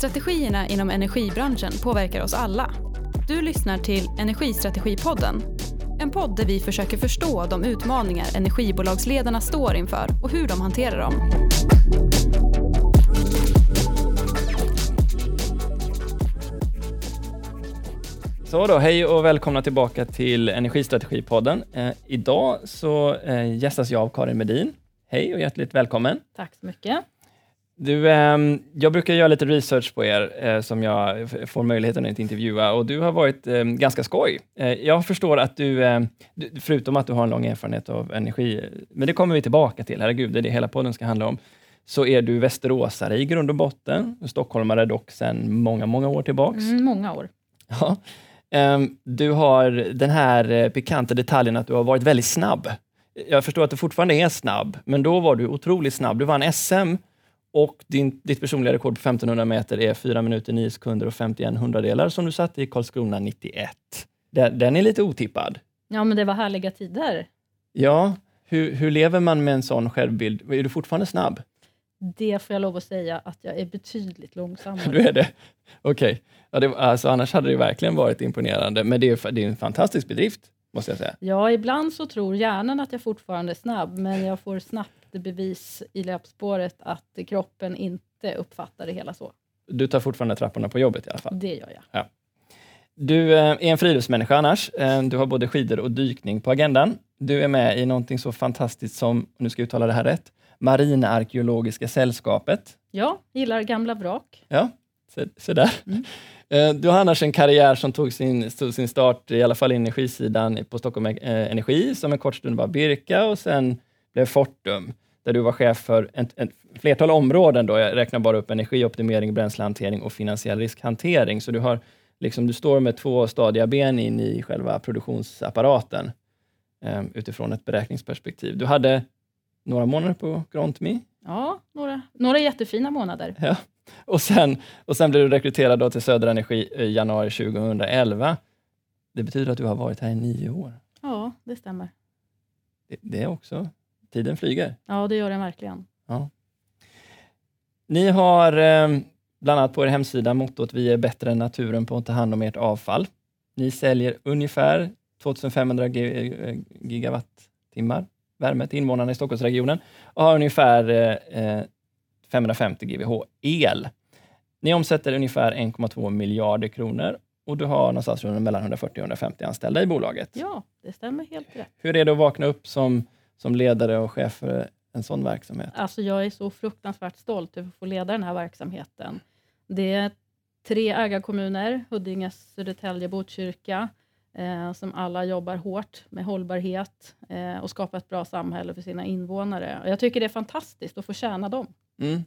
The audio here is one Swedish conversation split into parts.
Strategierna inom energibranschen påverkar oss alla. Du lyssnar till Energistrategipodden. En podd där vi försöker förstå de utmaningar energibolagsledarna står inför och hur de hanterar dem. Så då, hej och välkomna tillbaka till Energistrategipodden. Eh, idag så eh, gästas jag av Karin Medin. Hej och hjärtligt välkommen. Tack så mycket. Du, eh, jag brukar göra lite research på er eh, som jag får möjligheten att intervjua och du har varit eh, ganska skoj. Eh, jag förstår att du, ehm, förutom att du har en lång erfarenhet av energi, men det kommer vi tillbaka till, herregud, det är det hela podden ska handla om, så är du västeråsare i grund och botten, stockholmare dock sedan många, många år tillbaks. Mm, många år. Ja. Du har den här eh, pikanta detaljen att du har varit väldigt snabb. Jag förstår att du fortfarande är snabb, men då var du otroligt snabb. Du vann SM och din, ditt personliga rekord på 1500 meter är 4 minuter 9 sekunder och 51 hundradelar som du satte i Karlskrona 91. Den, den är lite otippad. Ja, men det var härliga tider. Ja, hur, hur lever man med en sån självbild? Är du fortfarande snabb? Det får jag lov att säga att jag är betydligt långsammare. Du är det? Okej. Okay. Ja, alltså, annars hade det verkligen varit imponerande, men det är, det är en fantastisk bedrift, måste jag säga. Ja, ibland så tror hjärnan att jag fortfarande är snabb, men jag får snabbt bevis i löpspåret att kroppen inte uppfattar det hela så. Du tar fortfarande trapporna på jobbet i alla fall? Det gör jag. Ja. Du eh, är en friluftsmänniska annars. Eh, du har både skidor och dykning på agendan. Du är med i någonting så fantastiskt som, nu ska jag uttala det här rätt, Marinarkeologiska sällskapet. Ja, gillar gamla vrak. Ja, så, så där. Mm. Eh, du har annars en karriär som tog sin, tog sin start, i alla fall energisidan, på Stockholm Energi, som en kort stund var Birka och sen blev Fortum, där du var chef för ett, ett flertal områden. Då. Jag räknar bara upp energioptimering, bränslehantering och finansiell riskhantering. Så du, har, liksom, du står med två stadiga ben in i själva produktionsapparaten eh, utifrån ett beräkningsperspektiv. Du hade några månader på Grontmi. Ja, några, några jättefina månader. Ja. Och, sen, och sen blev du rekryterad då till Södra Energi i januari 2011. Det betyder att du har varit här i nio år. Ja, det stämmer. Det, det är också Tiden flyger. Ja, det gör den verkligen. Ja. Ni har eh, bland annat på er hemsida mottot Vi är bättre än naturen på att ta hand om ert avfall. Ni säljer ungefär 2500 gigawattimmar värme till invånarna i Stockholmsregionen och har ungefär eh, 550 GWh el. Ni omsätter ungefär 1,2 miljarder kronor och du har någonstans mellan 140 och 150 anställda i bolaget. Ja, det stämmer helt rätt. Hur är det att vakna upp som som ledare och chef för en sån verksamhet? Alltså jag är så fruktansvärt stolt över att få leda den här verksamheten. Det är tre ägarkommuner, Huddinge, Södertälje, Botkyrka, eh, som alla jobbar hårt med hållbarhet eh, och skapar ett bra samhälle för sina invånare. Och jag tycker det är fantastiskt att få tjäna dem. Mm.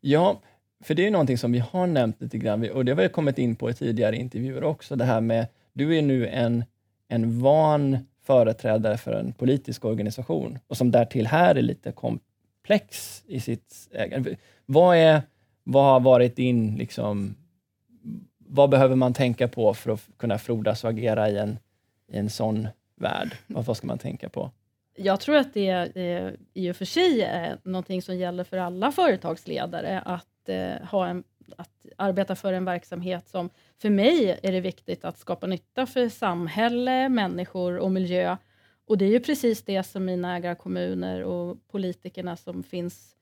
Ja, för det är någonting som vi har nämnt lite grann, och det har vi kommit in på i tidigare intervjuer också, det här med, du är nu en, en van företrädare för en politisk organisation och som därtill här är lite komplex i sitt ägande. Vad, är, vad har varit din, liksom, vad behöver man tänka på för att kunna frodas och agera i en, i en sån värld? Vad, vad ska man tänka på? Jag tror att det eh, i och för sig är någonting som gäller för alla företagsledare, att, eh, ha en, att arbeta för en verksamhet som för mig är det viktigt att skapa nytta för samhälle, människor och miljö. Och det är ju precis det som mina ägarkommuner och politikerna som finns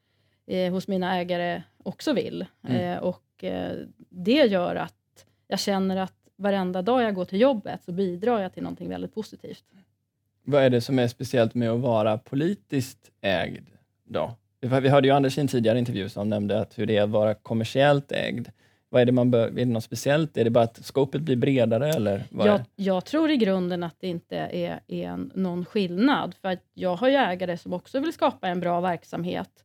eh, hos mina ägare också vill. Mm. Eh, och eh, Det gör att jag känner att varenda dag jag går till jobbet så bidrar jag till någonting väldigt positivt. Vad är det som är speciellt med att vara politiskt ägd då? Vi hörde ju Anders i en tidigare intervju som nämnde att hur det är att vara kommersiellt ägd. Vad är det man bör, är det något speciellt? Är det bara att skopet blir bredare? Eller jag, jag, tror i grunden att det inte är, är någon skillnad. För jag har ju ägare som också vill skapa en bra verksamhet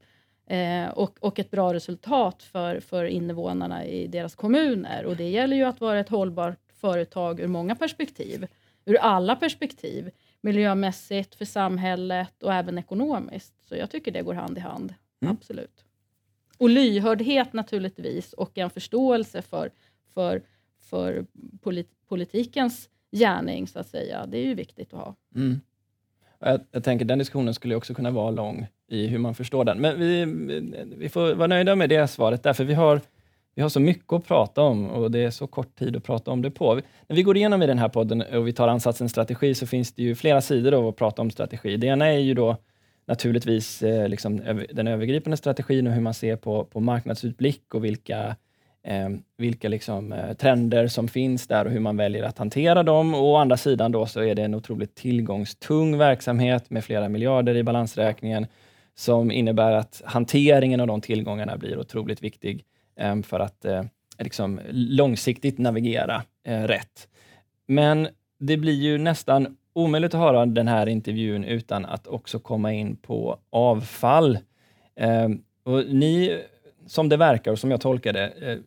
eh, och, och ett bra resultat för, för invånarna i deras kommuner. Och Det gäller ju att vara ett hållbart företag ur många perspektiv. Ur alla perspektiv. Miljömässigt, för samhället och även ekonomiskt. Så jag tycker det går hand i hand. Mm. Absolut. Och lyhördhet naturligtvis och en förståelse för, för, för polit, politikens gärning, så att säga. Det är ju viktigt att ha. Mm. Jag, jag, tänker den diskussionen skulle också kunna vara lång i hur man förstår den. Men vi, vi får vara nöjda med det svaret, därför vi har vi har så mycket att prata om och det är så kort tid att prata om det på. När vi går igenom i den här podden och vi tar ansatsen strategi så finns det ju flera sidor av att prata om strategi. Det ena är ju då naturligtvis eh, liksom, den övergripande strategin och hur man ser på, på marknadsutblick och vilka, eh, vilka liksom, eh, trender som finns där och hur man väljer att hantera dem. Och å andra sidan då så är det en otroligt tillgångstung verksamhet med flera miljarder i balansräkningen som innebär att hanteringen av de tillgångarna blir otroligt viktig Ehm, för att eh, liksom långsiktigt navigera eh, rätt. Men det blir ju nästan omöjligt att höra den här intervjun utan att också komma in på avfall. Ehm, och ni, som det verkar och som jag tolkar det, eh,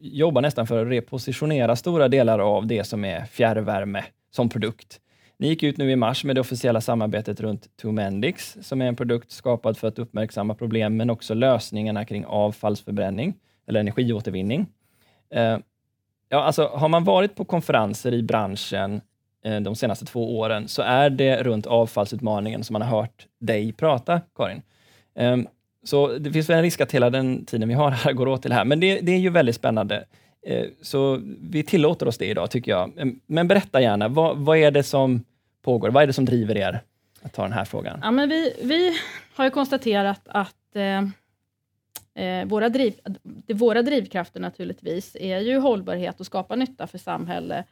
jobbar nästan för att repositionera stora delar av det som är fjärrvärme som produkt. Ni gick ut nu i mars med det officiella samarbetet runt Tumendix, som är en produkt skapad för att uppmärksamma problem, men också lösningarna kring avfallsförbränning eller energiåtervinning. Eh, ja, alltså, har man varit på konferenser i branschen Eh, de senaste två åren, så är det runt avfallsutmaningen som man har hört dig prata, Karin. Eh, så det finns väl en risk att hela den tiden vi har här går åt till det här, men det, det är ju väldigt spännande. Eh, så vi tillåter oss det idag, tycker jag. Ehm, men berätta gärna, vad, vad är det som pågår? Vad är det som driver er att ta den här frågan? Ja, men vi, vi har ju konstaterat att eh, eh, våra, driv, våra drivkrafter naturligtvis är ju hållbarhet och skapa nytta för samhälle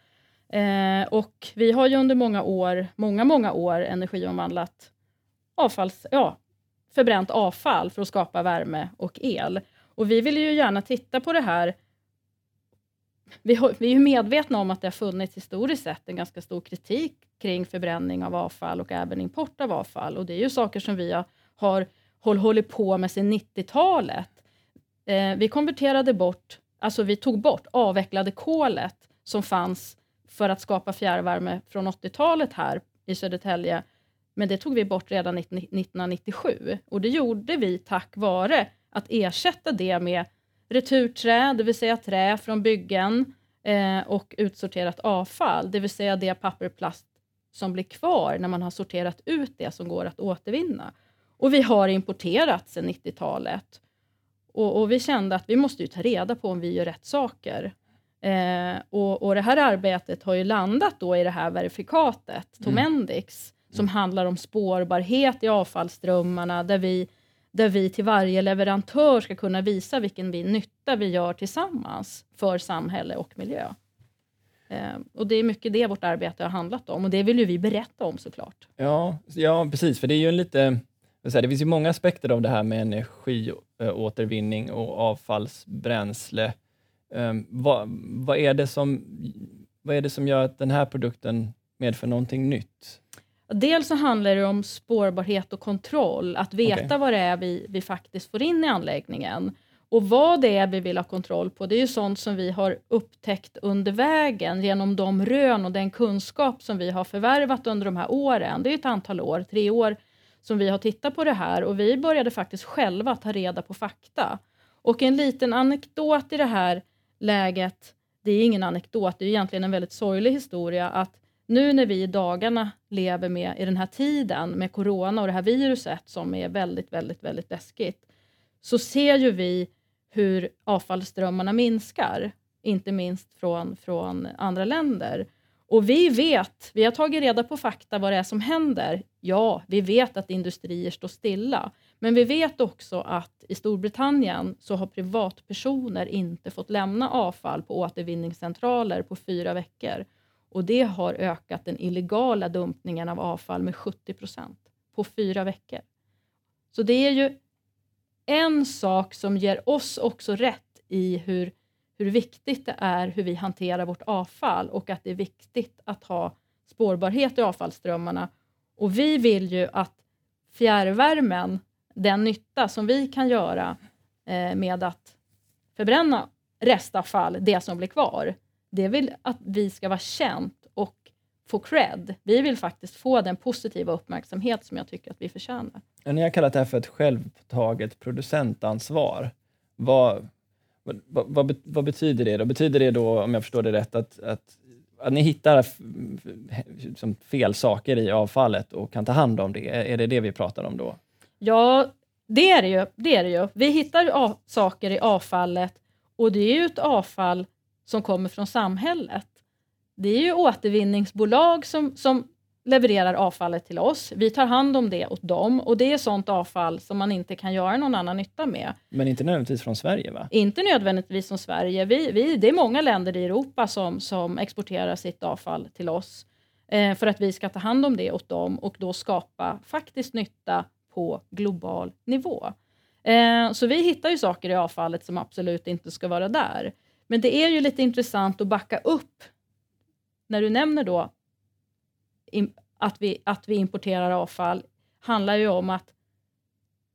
Eh, och vi har ju under många år, många, många år energiomvandlat avfalls, ja, förbränt avfall för att skapa värme och el. Och vi vill ju gärna titta på det här. Vi, har, vi är ju medvetna om att det har funnits historiskt sett en ganska stor kritik kring förbränning av avfall och även import av avfall. Och det är ju saker som vi har, har håll, hållit på med sedan 90-talet. Eh, vi konverterade bort, alltså vi tog bort, avvecklade kolet som fanns för att skapa fjärrvärme från 80-talet här i Södertälje. Men det tog vi bort redan 1997 och det gjorde vi tack vare att ersätta det med returträ, det vill säga trä från byggen eh, och utsorterat avfall, det vill säga det papper och plast som blir kvar när man har sorterat ut det som går att återvinna. Och vi har importerat sedan 90-talet. Och, och, vi kände att vi måste ta reda på om vi gör rätt saker. Eh, och, och, det här arbetet har ju landat då i det här verifikatet, mm. Tomendix, mm. som handlar om spårbarhet i avfallsströmmarna, där vi, där vi till varje leverantör ska kunna visa vilken vi, nytta vi gör tillsammans för samhälle och miljö. Eh, och Det är mycket det vårt arbete har handlat om och det vill ju vi berätta om såklart. Ja, ja precis, för det är ju en lite det finns ju många aspekter av det här med energiåtervinning och avfallsbränsle. Um, vad, vad, är det som, vad är det som gör att den här produkten medför någonting nytt? Dels så handlar det om spårbarhet och kontroll, att veta okay. vad det är vi, vi faktiskt får in i anläggningen. Och vad det är vi vill ha kontroll på, det är ju sånt som vi har upptäckt under vägen genom de rön och den kunskap som vi har förvärvat under de här åren. Det är ett antal år, tre år, som vi har tittat på det här och vi började faktiskt själva ta reda på fakta. Och en liten anekdot i det här läget, det är ingen anekdot, det är egentligen en väldigt sorglig historia, att nu när vi i dagarna lever med, i den här tiden med corona och det här viruset som är väldigt, väldigt, väldigt läskigt, så ser ju vi hur avfallsströmmarna minskar, inte minst från, från andra länder. Och vi vet, vi har tagit reda på fakta vad det är som händer. Ja, vi vet att industrier står stilla, men vi vet också att i Storbritannien så har privatpersoner inte fått lämna avfall på återvinningscentraler på fyra veckor. Och det har ökat den illegala dumpningen av avfall med 70 procent på fyra veckor. Så det är ju en sak som ger oss också rätt i hur, hur viktigt det är hur vi hanterar vårt avfall och att det är viktigt att ha spårbarhet i avfallsströmmarna. Och vi vill ju att fjärrvärmen den nytta som vi kan göra eh, med att förbränna restavfall, det som blir kvar, det vill att vi ska vara känt och få cred. Vi vill faktiskt få den positiva uppmärksamhet som jag tycker att vi förtjänar. Ni har kallat det här för ett självtaget producentansvar. Vad, vad, vad, vad, betyder det? Då? Betyder det då, om jag förstår det rätt, att, att, att ni hittar som fel saker i avfallet och kan ta hand om det? Är det det vi pratar om då? Ja, det är det ju. Det är det ju. Vi hittar saker i avfallet Och det är ju ett avfall som kommer från samhället. Det är ju återvinningsbolag som, som levererar avfallet till oss. Vi tar hand om det åt dem och det är sånt avfall som man inte kan göra någon annan nytta med. Men inte nödvändigtvis från Sverige va? Inte nödvändigtvis från Sverige. Vi, vi, det är många länder i Europa som, som exporterar sitt avfall till oss eh, för att vi ska ta hand om det åt dem och då skapa faktisk nytta på global nivå. Eh, så vi hittar ju saker i avfallet som absolut inte ska vara där. Men det är ju lite intressant att backa upp när du nämner då att vi, att vi importerar avfall handlar ju om att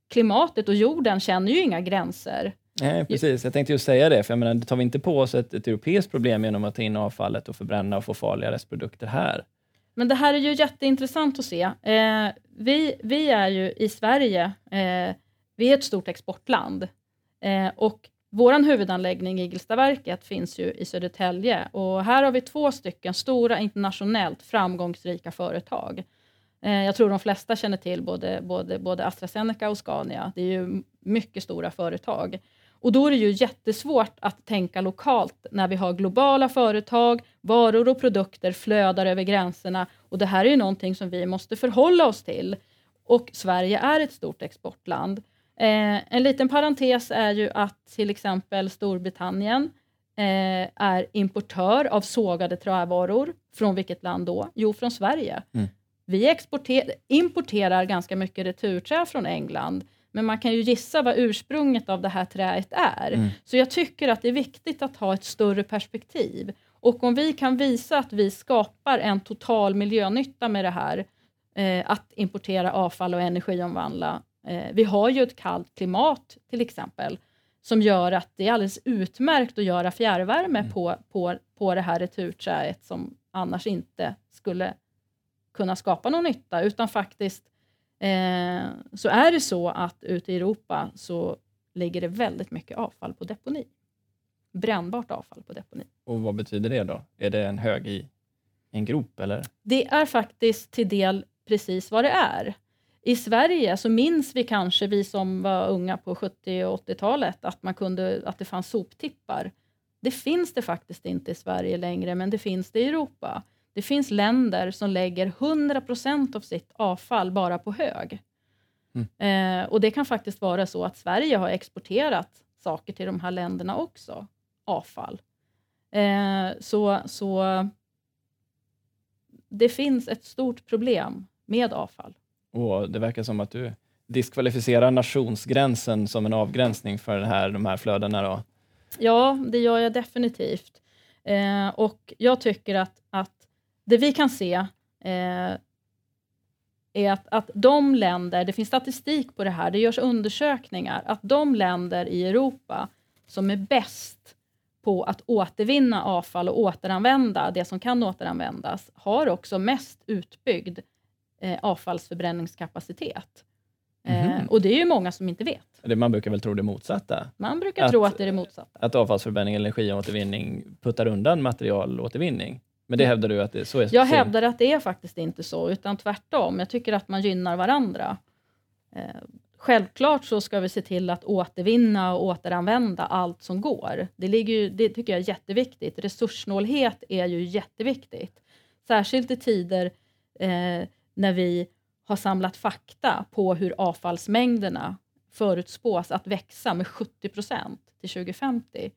klimatet och jorden känner ju inga gränser. Nej, precis. Jag tänkte just säga det, för jag menar, tar vi inte på oss ett, ett europeiskt problem genom att ta in avfallet och förbränna och få farliga restprodukter här? Men det här är ju jätteintressant att se. Eh, vi, vi är ju i Sverige, eh, vi är ett stort exportland eh, och vår huvudanläggning, Igelstaverket, finns ju i Södertälje och här har vi två stycken stora internationellt framgångsrika företag. Eh, jag tror de flesta känner till både, både, både AstraZeneca och Scania. Det är ju mycket stora företag. Och då är det ju jättesvårt att tänka lokalt när vi har globala företag, varor och produkter flödar över gränserna och det här är ju någonting som vi måste förhålla oss till. Och Sverige är ett stort exportland. Eh, en liten parentes är ju att till exempel Storbritannien eh, är importör av sågade trävaror. Från vilket land då? Jo, från Sverige. Mm. Vi importerar ganska mycket returträ från England, men man kan ju gissa vad ursprunget av det här träet är. Mm. Så jag tycker att det är viktigt att ha ett större perspektiv. Och om vi kan visa att vi skapar en total miljönytta med det här, eh, att importera avfall och energiomvandla, vi har ju ett kallt klimat till exempel, som gör att det är alldeles utmärkt att göra fjärrvärme mm. på, på, på det här returträet som annars inte skulle kunna skapa någon nytta, utan faktiskt eh, så är det så att ute i Europa så ligger det väldigt mycket avfall på deponi. Brännbart avfall på deponi. Och vad betyder det då? Är det en hög i en grop eller? Det är faktiskt till del precis vad det är. I Sverige så minns vi kanske, vi som var unga på 70 och 80-talet, att, man kunde, att det fanns soptippar. Det finns det faktiskt inte i Sverige längre, men det finns det i Europa. Det finns länder som lägger 100% av sitt avfall bara på hög. Mm. Eh, och Det kan faktiskt vara så att Sverige har exporterat saker till de här länderna också, avfall. Eh, så, så det finns ett stort problem med avfall. Och Det verkar som att du diskvalificerar nationsgränsen som en avgränsning för här, de här flödena. Då. Ja, det gör jag definitivt. Eh, och Jag tycker att, att det vi kan se eh, är att, att de länder, det finns statistik på det här, det görs undersökningar, att de länder i Europa som är bäst på att återvinna avfall och återanvända det som kan återanvändas, har också mest utbyggd eh, avfallsförbränningskapacitet. Mm. Eh, och det är ju många som inte vet. man brukar väl tro det motsatta? Man brukar att, tro att det är det motsatta. Att avfallsförbränning eller energiåtervinning puttar undan materialåtervinning. Men det hävdar du att det så är? Jag hävdar att det är faktiskt inte så, utan tvärtom. Jag tycker att man gynnar varandra. Eh, självklart så ska vi se till att återvinna och återanvända allt som går. Det, ligger ju, det tycker jag är jätteviktigt. Resurssnålhet är ju jätteviktigt. Särskilt i tider eh, när vi har samlat fakta på hur avfallsmängderna förutspås att växa med 70 procent till 2050.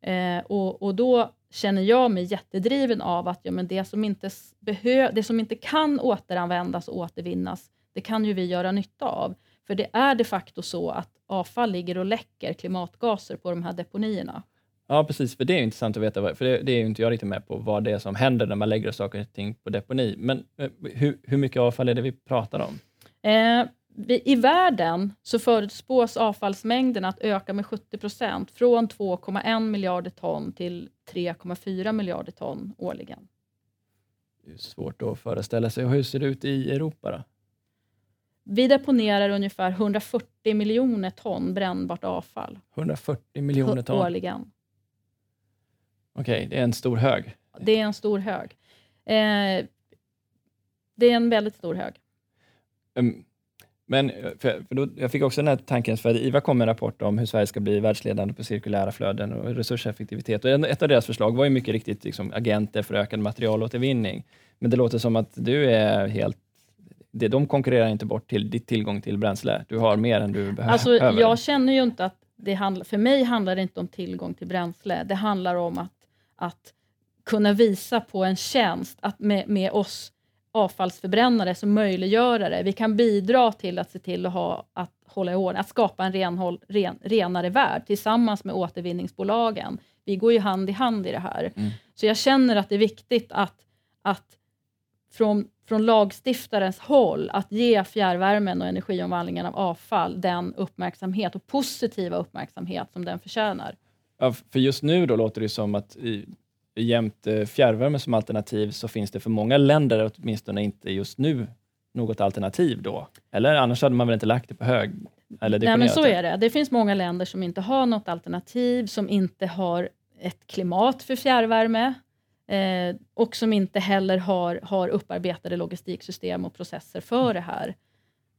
Eh, och, och, då känner jag mig jättedriven av att ja, men det, som inte behö det som inte kan återanvändas och återvinnas, det kan ju vi göra nytta av. För det är de facto så att avfall ligger och läcker klimatgaser på de här deponierna. Ja, precis. För det är intressant att veta, för det, det är inte jag riktigt med på, vad det är som händer när man lägger saker och ting på deponi. Men eh, hur, hur mycket avfall är det vi pratar om? Eh, vi, I världen så förutspås avfallsmängden att öka med 70 procent, från 2,1 miljarder ton till 3,4 miljarder ton årligen. Det är svårt att föreställa sig. Hur ser det ut i Europa? Då? Vi deponerar ungefär 140 miljoner ton brännbart avfall. 140 miljoner ton? Årligen. Okej, okay, det är en stor hög. Det är en stor hög. Eh, det är en väldigt stor hög. Um, Men för, för då, jag fick också den här tanken, för IVA kom med en rapport om hur Sverige ska bli världsledande på cirkulära flöden och resurseffektivitet. Och ett av deras förslag var ju mycket riktigt liksom, agenter för ökad materialåtervinning. Men det låter som att du är helt det, de konkurrerar inte bort till ditt tillgång till bränsle. Du har mer än du behöver. Alltså, jag känner ju inte att det handlar, för mig handlar det inte om tillgång till bränsle. Det handlar om att, att kunna visa på en tjänst att med, med oss avfallsförbrännare som möjliggörare. Vi kan bidra till att se till att, ha, att hålla i ordning, att skapa en renhåll, ren, renare värld tillsammans med återvinningsbolagen. Vi går ju hand i hand i det här. Mm. Så jag känner att det är viktigt att, att från, från lagstiftarens håll att ge fjärrvärmen och energiomvandlingen av avfall den uppmärksamhet och positiva uppmärksamhet som den förtjänar. Ja, för just nu då låter det som att i, jämte fjärrvärme som alternativ så finns det för många länder åtminstone inte just nu något alternativ då? Eller annars hade man väl inte lagt det på hög? Eller Nej, men så är det. Det finns många länder som inte har något alternativ, som inte har ett klimat för fjärrvärme eh, och som inte heller har, har upparbetade logistiksystem och processer för det här.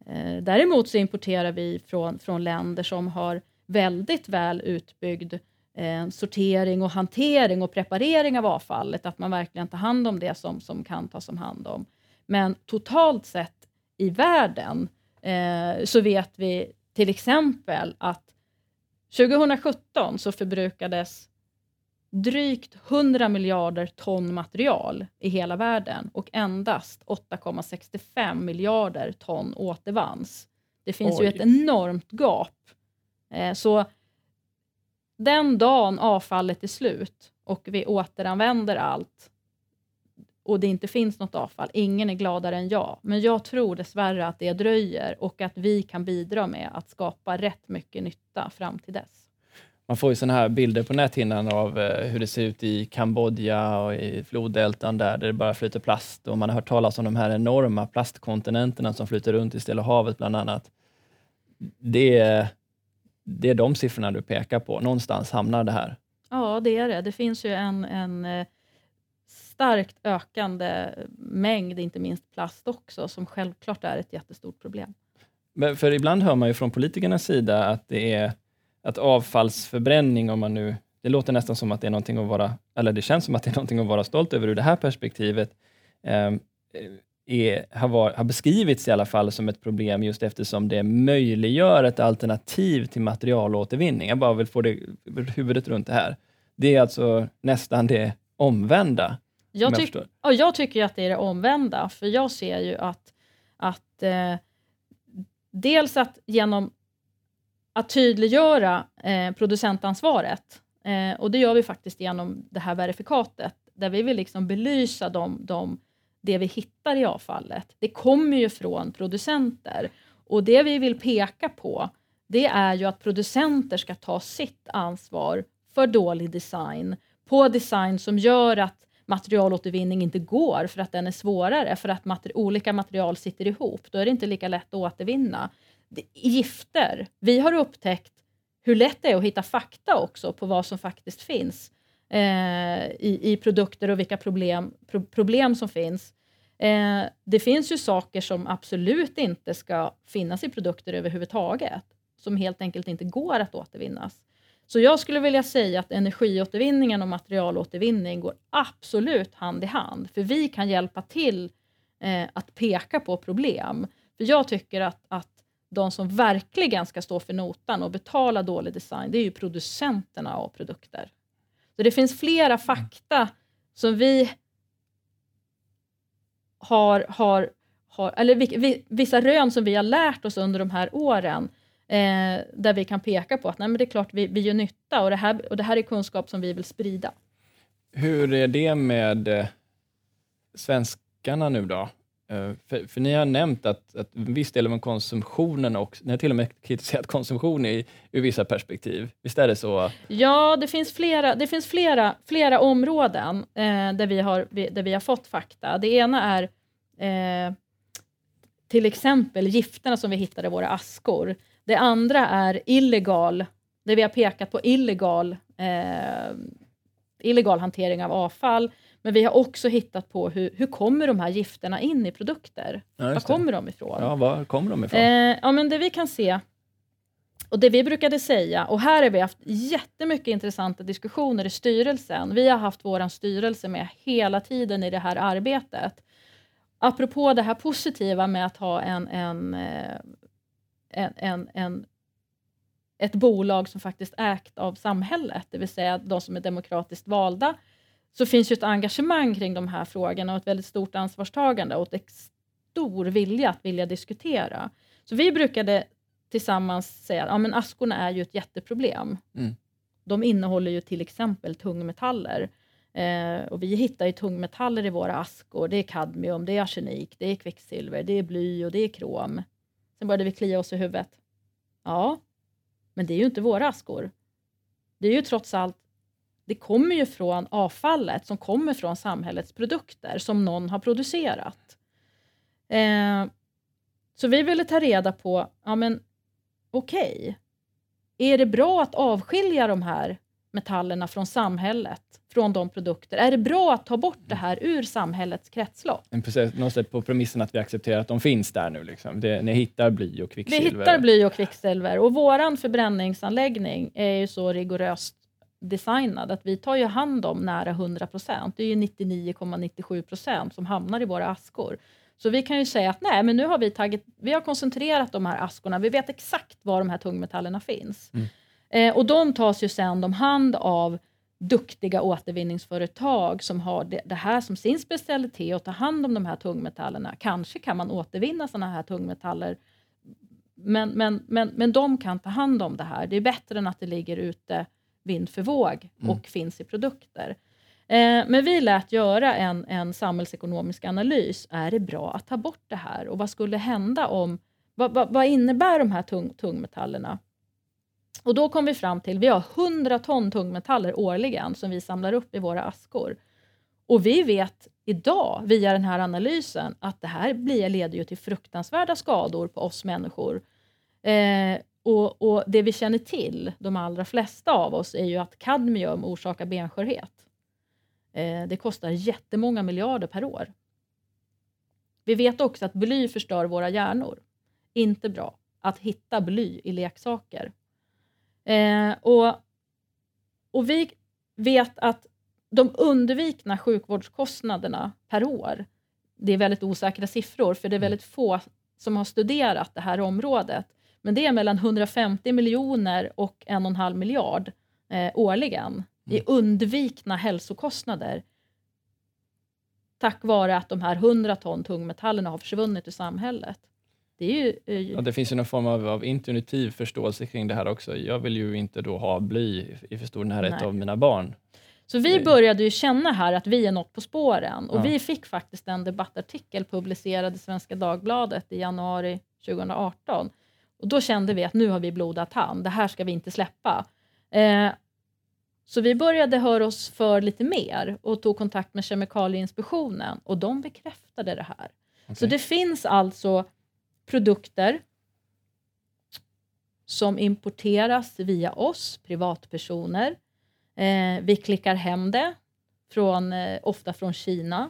Eh, däremot så importerar vi från, från länder som har väldigt väl utbyggd eh, sortering och hantering och preparering av avfallet, att man verkligen tar hand om det som, som kan tas om hand om. Men totalt sett i världen eh, så vet vi till exempel att 2017 så förbrukades drygt 100 miljarder ton material i hela världen och endast 8,65 miljarder ton återvanns. Det finns Oj. ju ett enormt gap. Eh, så den dagen avfallet är slut och vi återanvänder allt och det inte finns något avfall, ingen är gladare än jag. Men jag tror dessvärre att det dröjer och att vi kan bidra med att skapa rätt mycket nytta fram till dess. Man får ju såna här bilder på näthinnan av eh, hur det ser ut i Kambodja och i floddeltan där, där det bara flyter plast och man har hört talas om de här enorma plastkontinenterna som flyter runt i Stilla havet bland annat. Det är, det är de siffrorna du pekar på. Någonstans hamnar det här. Ja, det är det. Det finns ju en, en eh, starkt ökande mängd, inte minst plast också, som självklart är ett jättestort problem. Men för ibland hör man ju från politikernas sida att det är att avfallsförbränning, om man nu, det låter nästan som att det är någonting att vara, eller det känns som att det är någonting att vara stolt över ur det här perspektivet, eh, är, har, var, har beskrivits i alla fall som ett problem just eftersom det möjliggör ett alternativ till materialåtervinning. Jag bara vill få det, huvudet runt det här. Det är alltså nästan det omvända. Jag, tyck, jag, jag tycker att det är det omvända, för jag ser ju att, att eh, dels att genom att tydliggöra eh, producentansvaret. Eh, och det gör vi faktiskt genom det här verifikatet, där vi vill liksom belysa de, de, det vi hittar i avfallet. Det kommer ju från producenter och det vi vill peka på, det är ju att producenter ska ta sitt ansvar för dålig design, på design som gör att materialåtervinning inte går för att den är svårare, för att mater olika material sitter ihop. Då är det inte lika lätt att återvinna gifter. Vi har upptäckt hur lätt det är att hitta fakta också på vad som faktiskt finns eh, i, i, produkter och vilka problem, pro, problem som finns. Eh, det finns ju saker som absolut inte ska finnas i produkter överhuvudtaget, som helt enkelt inte går att återvinnas. Så jag skulle vilja säga att energiåtervinningen och materialåtervinning går absolut hand i hand, för vi kan hjälpa till eh, att peka på problem. För Jag tycker att, att de som verkligen ska stå för notan och betala dålig design, det är ju producenterna av produkter. Så det finns flera fakta som vi har, har, har eller vissa rön som vi har lärt oss under de här åren, eh, där vi kan peka på att nej, men det är klart vi, vi gör nytta och det, här, och det här är kunskap som vi vill sprida. Hur är det med eh, svenskarna nu då? Eh, för, för, ni har nämnt att, att en viss del av konsumtionen och ni har till och med kritiserat konsumtion i, ur vissa perspektiv. Visst är det så? Ja, det finns flera, det finns flera, flera områden eh, där, vi har, där vi har fått fakta. Det ena är eh, till exempel gifterna som vi hittade i våra askor. Det andra är illegal, där vi har pekat på illegal, eh, illegal hantering av avfall men vi har också hittat på hur, hur kommer de här gifterna in i produkter? Ja, Var kommer de ifrån? Ja, var kommer de ifrån? Eh, ja, men det vi kan se, och det vi brukade säga, och här har vi haft jättemycket intressanta diskussioner i styrelsen. Vi har haft vår styrelse med hela tiden i det här arbetet. Apropå det här positiva med att ha en, en, eh, en, en, en ett bolag som faktiskt ägt av samhället, det vill säga de som är demokratiskt valda, så finns ju ett engagemang kring de här frågorna och ett väldigt stort ansvarstagande och ett stor vilja att vilja diskutera. Så vi brukade tillsammans säga att ja, men askorna är ju ett jätteproblem. Mm. De innehåller ju till exempel tungmetaller. Eh, och vi hittar ju tungmetaller i våra askor. Det är kadmium, det är arsenik, det är kvicksilver, det är bly och det är krom. Sen började vi klia oss i huvudet. Ja, men det är ju inte våra askor. Det är ju trots allt det kommer ju från avfallet som kommer från samhällets produkter som någon har producerat. Eh, så vi ville ta reda på, ja men okej, okay. är det bra att avskilja de här metallerna från samhället, från de produkter? Är det bra att ta bort det här ur samhällets kretslopp? Men Precis, någonstans på premissen att vi accepterar att de finns där nu. Liksom. Det, ni hittar bly och Vi kvicksilver. hittar bly och kvicksilver och våran förbränningsanläggning är ju så rigoröst designad att vi tar ju hand om nära 100 procent. Det är ju 99,97 procent som hamnar i våra askor. Så vi kan ju säga att nej, men nu har vi, tagit, vi har koncentrerat de här askorna. Vi vet exakt var de här tungmetallerna finns. Mm. Eh, och de tas ju sen om hand av duktiga återvinningsföretag som har det, det här som sin specialitet att ta hand om de här tungmetallerna. Kanske kan man återvinna sådana här tungmetaller men, men, men, men de kan ta hand om det här. Det är bättre än att det ligger ute vind för våg och Mm. finns i produkter. Eh, men vi lät göra en, en samhällsekonomisk analys. Är det bra att ta bort det här? Och vad skulle hända om... Vad, vad, vad innebär de här tung, tungmetallerna? Och då kom vi fram till vi har 100 ton tungmetaller årligen som vi samlar upp i våra askor. Och vi vet idag via den här analysen att det här blir, leder ju till fruktansvärda skador på oss människor. Eh, och, och Det vi känner till, de allra flesta av oss, är ju att kadmium orsakar benskörhet. Eh, det kostar jättemånga miljarder per år. Vi vet också att bly förstör våra hjärnor. Inte bra att hitta bly i leksaker. Eh, och, och vi vet att de undvikna sjukvårdskostnaderna per år, det är väldigt osäkra siffror, för det är väldigt få som har studerat det här området. Men det är mellan 150 miljoner och en och en halv miljard eh, årligen i undvikna hälsokostnader tack vare att de här 100 ton tungmetallerna har försvunnit ur samhället. Det ju... eh, Ja, det finns ju någon form av, av intuitiv förståelse kring det här också. Jag vill ju inte då ha bly i för stor närhet Nej. av mina barn. Så vi började ju känna här att vi är något på spåren och Ja. vi fick faktiskt en debattartikel publicerad i Svenska Dagbladet i januari 2018. Och då kände vi att nu har vi blodat hand, det här ska vi inte släppa. Eh, så vi började höra oss för lite mer och tog kontakt med Kemikalieinspektionen och de bekräftade det här. Så Okej. det finns alltså produkter som importeras via oss, privatpersoner. Eh, vi klickar hem det, från, eh, ofta från Kina.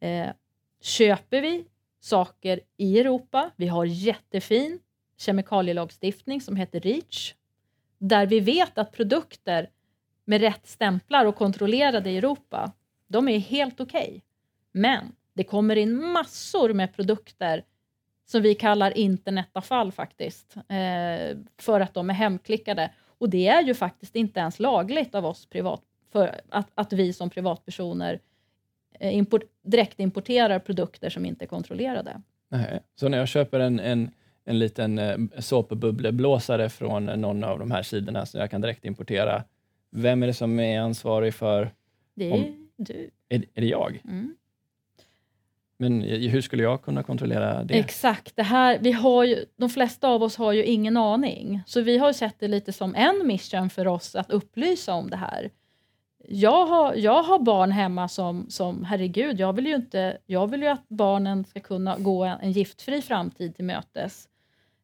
Eh, köper vi saker i Europa, vi har jättefin kemikalielagstiftning som heter REACH, där vi vet att produkter med rätt stämplar och kontrollerade i Europa, de är helt okej. Men det kommer in massor med produkter som vi kallar internetavfall faktiskt, eh, för att de är hemklickade. Och det är ju faktiskt inte ens lagligt av oss privat, för att, att vi som privatpersoner eh, import, direkt importerar produkter som inte är kontrollerade. Nej. Så när jag köper en, en, en liten eh, såpbubbleblåsare från någon av de här sidorna som jag kan direkt importera, vem är det som är ansvarig för? Det är Om- du. Är, är det jag? Mm. Men eh, hur skulle jag kunna kontrollera det? Exakt. Det här, vi har ju, de flesta av oss har ju ingen aning. Så vi har sett det lite som en mission för oss att upplysa om det här. Jag har, jag har barn hemma som, som, herregud, jag vill, ju inte, jag vill ju att barnen ska kunna gå en, en giftfri framtid till mötes.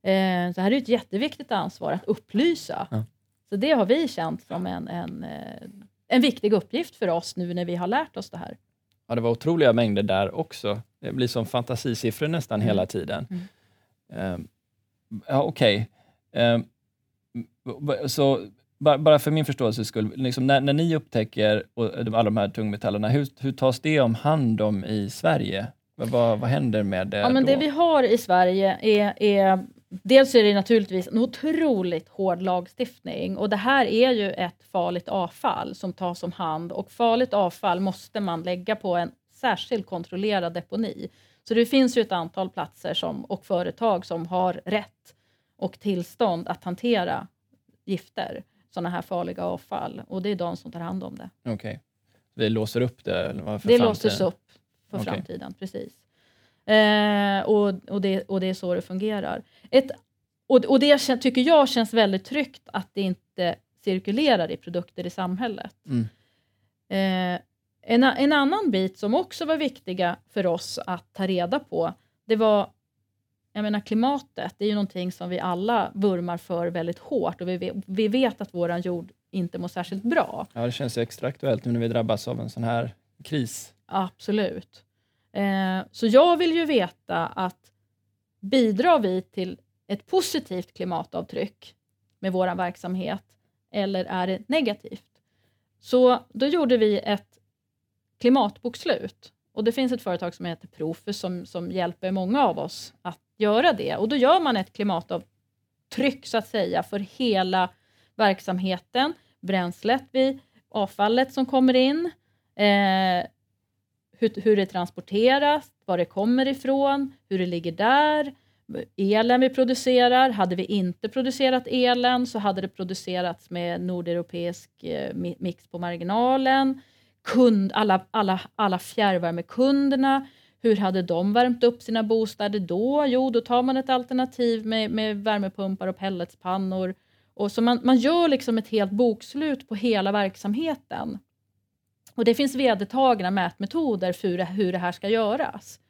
Eh, så här är ett jätteviktigt ansvar att upplysa. Ja. Så det har vi känt som en, en, eh, en viktig uppgift för oss nu när vi har lärt oss det här. Ja, det var otroliga mängder där också. Det blir som fantasisiffror nästan Mm. hela tiden. Mm. Ehm, ja, Okej. Ehm, b- så bara, bara för min förståelses skull, liksom när, när ni upptäcker och, alla de här tungmetallerna, hur, hur tas det om hand om i Sverige? Vad, vad, vad händer med det Ja, men då? det vi har i Sverige är, är Dels är det naturligtvis en otroligt hård lagstiftning och det här är ju ett farligt avfall som tas om hand och farligt avfall måste man lägga på en särskilt kontrollerad deponi. Så det finns ju ett antal platser som, och företag som har rätt och tillstånd att hantera gifter, sådana här farliga avfall och det är de som tar hand om det. Okej. Vi låser upp det? För Det framtiden? låses upp för Okej. framtiden, precis. Eh, och, och, det, och det är så det fungerar. Ett, och, och det tycker jag känns väldigt tryggt att det inte cirkulerar i produkter i samhället. Mm. Eh, en, en annan bit som också var viktiga för oss att ta reda på, det var jag menar klimatet, det är ju någonting som vi alla vurmar för väldigt hårt och vi vet, vi vet att våran jord inte mår särskilt bra. Ja, det känns ju extra aktuellt nu när vi drabbas av en sån här kris. Absolut. Eh, så jag vill ju veta att bidrar vi till ett positivt klimatavtryck med vår verksamhet eller är det negativt? Så då gjorde vi ett klimatbokslut och det finns ett företag som heter Profus som, som hjälper många av oss att göra det. Och då gör man ett klimatavtryck så att säga för hela verksamheten, bränslet vi, avfallet som kommer in, eh, hur, hur det transporteras, var det kommer ifrån, hur det ligger där, elen vi producerar. Hade vi inte producerat elen så hade det producerats med nordeuropeisk eh, mix på marginalen. Kund, alla, alla, alla fjärrvärmekunderna, hur hade de värmt upp sina bostäder då? Jo, då tar man ett alternativ med, med värmepumpar och pelletspannor. Och så man, man gör liksom ett helt bokslut på hela verksamheten. Och det finns vedertagna mätmetoder för hur det, här ska göras.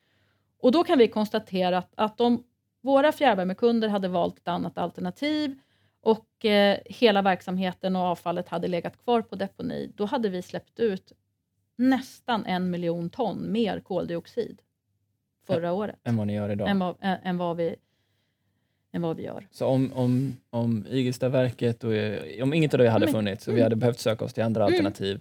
Och då kan vi konstatera att, att om våra fjärrvärmekunder hade valt ett annat alternativ och eh, hela verksamheten och avfallet hade legat kvar på deponi, då hade vi släppt ut nästan en miljon ton mer koldioxid förra året än vad ni gör idag. än, vad, än, än, vad vi, än vad vi gör. Så om, om, om Igelstaverket och eh, om inget av det hade funnits och vi Mm. hade behövt söka oss till andra Mm. alternativ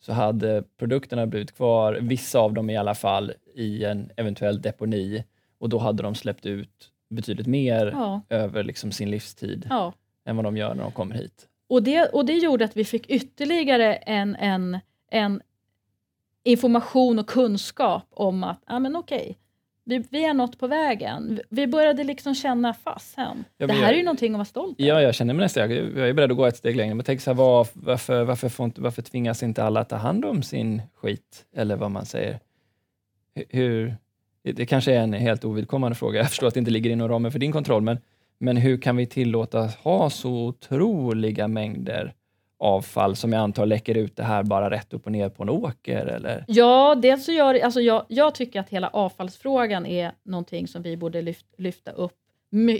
så hade produkterna blivit kvar, vissa av dem i alla fall, i en eventuell deponi och då hade de släppt ut betydligt mer Ja, över liksom sin livstid ja. än vad de gör när de kommer hit. Och det, och det gjorde att vi fick ytterligare en, en, en information och kunskap om att ah, men okej, vi, vi är något på vägen. Vi började liksom känna fasen. Ja, det här jag- är ju någonting att vara stolt över. Ja, jag känner mig nästan, jag jag är beredd att gå ett steg längre, men tänk så här, var, varför, varför, får inte, varför tvingas inte alla ta hand om sin skit, eller vad man säger? Hu- Hur, det- det kanske är en helt ovidkommande fråga, jag förstår att det inte ligger inom ramen för din kontroll, men, men hur kan vi tillåta ha så otroliga mängder avfall som jag antar läcker ut det här bara rätt upp och ner på en åker? Eller? Ja, dels så gör alltså jag, jag tycker att hela avfallsfrågan är någonting som vi borde lyft, lyfta upp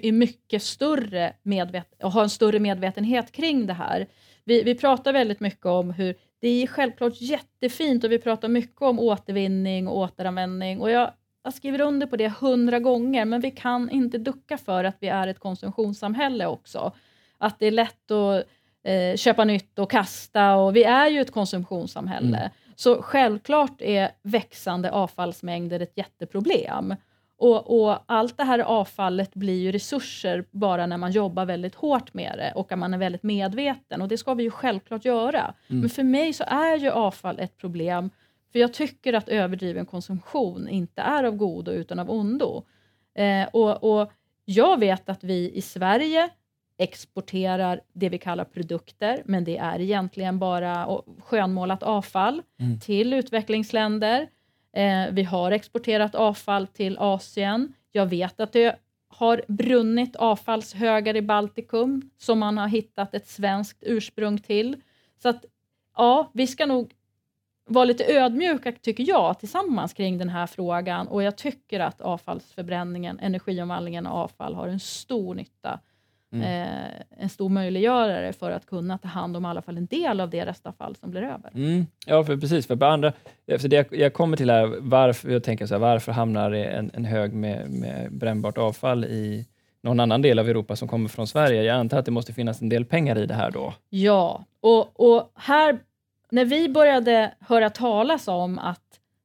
i mycket större medvet, och ha en större medvetenhet kring det här. Vi, vi pratar väldigt mycket om hur det är självklart jättefint och vi pratar mycket om återvinning och återanvändning och jag, jag skriver under på det hundra gånger men vi kan inte ducka för att vi är ett konsumtionssamhälle också. Att det är lätt att eh, köpa nytt och kasta och vi är ju ett konsumtionssamhälle. Mm. Så självklart är växande avfallsmängder ett jätteproblem. Och, och allt det här avfallet blir ju resurser bara när man jobbar väldigt hårt med det och att man är väldigt medveten och det ska vi ju självklart göra. Mm. Men för mig så är ju avfall ett problem för jag tycker att överdriven konsumtion inte är av godo utan av ondo. Eh, och, och jag vet att vi i Sverige exporterar det vi kallar produkter, men det är egentligen bara skönmålat avfall Mm. till utvecklingsländer. Eh, vi har exporterat avfall till Asien. Jag vet att det har brunnit avfallshögar i Baltikum som man har hittat ett svenskt ursprung till. Så att ja, vi ska nog vara lite ödmjuka, tycker jag, tillsammans kring den här frågan. Och jag tycker att avfallsförbränningen, energiomvandlingen av avfall har en stor nytta mm. eh, en stor möjliggörare för att kunna ta hand om i alla fall en del av det restavfall som blir över. Mm. Ja, för precis. För andra, för det jag, jag kommer till här, varför, jag tänker så här, varför hamnar en, en hög med, med brännbart avfall i någon annan del av Europa som kommer från Sverige? Jag antar att det måste finnas en del pengar i det här då? Ja, och, och här, när vi började höra talas om att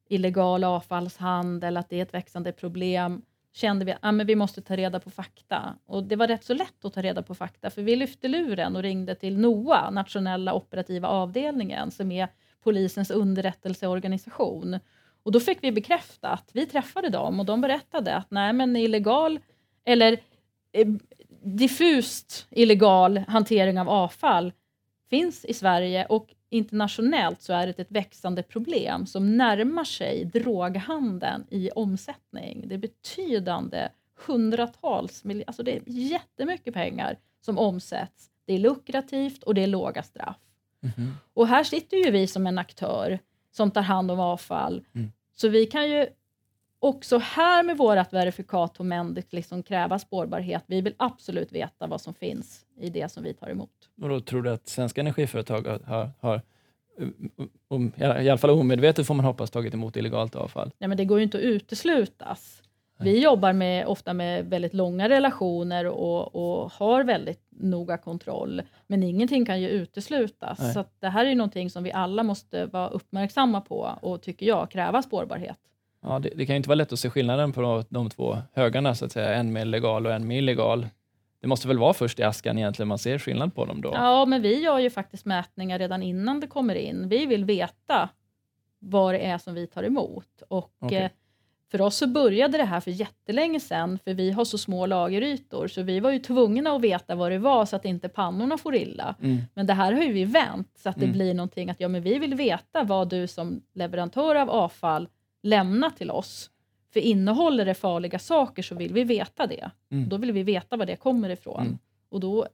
illegal avfallshandel, att det är ett växande problem, kände vi att ah, vi måste ta reda på fakta. Och Det var rätt så lätt att ta reda på fakta, för vi lyfte luren och ringde till NOA, nationella operativa avdelningen, som är polisens underrättelseorganisation. Och Då fick vi bekräftat, vi träffade dem och de berättade att nej, men illegal, eller eh, diffust illegal hantering av avfall finns i Sverige och internationellt så är det ett växande problem som närmar sig droghandeln i omsättning. Det är betydande hundratals miljoner, alltså det är jättemycket pengar som omsätts. Det är lukrativt och det är låga straff. Mm. Och här sitter ju vi som en aktör som tar hand om avfall. Mm. Så vi kan ju också här med vårt verifikat på Mendix liksom kräva spårbarhet. Vi vill absolut veta vad som finns i det som vi tar emot. Och då tror du att svenska energiföretag har, har um, i alla fall omedvetet får man hoppas, tagit emot illegalt avfall? Nej, men det går ju inte att uteslutas. Vi jobbar med, ofta med väldigt långa relationer och, och, har väldigt noga kontroll, men ingenting kan ju uteslutas. Nej. Så det här är någonting som vi alla måste vara uppmärksamma på och, tycker jag, kräva spårbarhet. Ja, det, det, kan ju inte vara lätt att se skillnaden på de två högarna, så att säga. en med legal och en med illegal. Det måste väl vara först i askan egentligen man ser skillnad på dem då? Ja, men vi gör ju faktiskt mätningar redan innan det kommer in. Vi vill veta vad det är som vi tar emot. Och okay. eh, för oss så började det här för jättelänge sedan, för vi har så små lagerytor, så vi var ju tvungna att veta vad det var så att inte pannorna får illa. Mm. Men det här har ju vi vänt så att det mm. blir någonting att ja, men vi vill veta vad du som leverantör av avfall lämna till oss. För innehåller det farliga saker så vill vi veta det. Mm. Då vill vi veta var det kommer ifrån. Mm. Och då,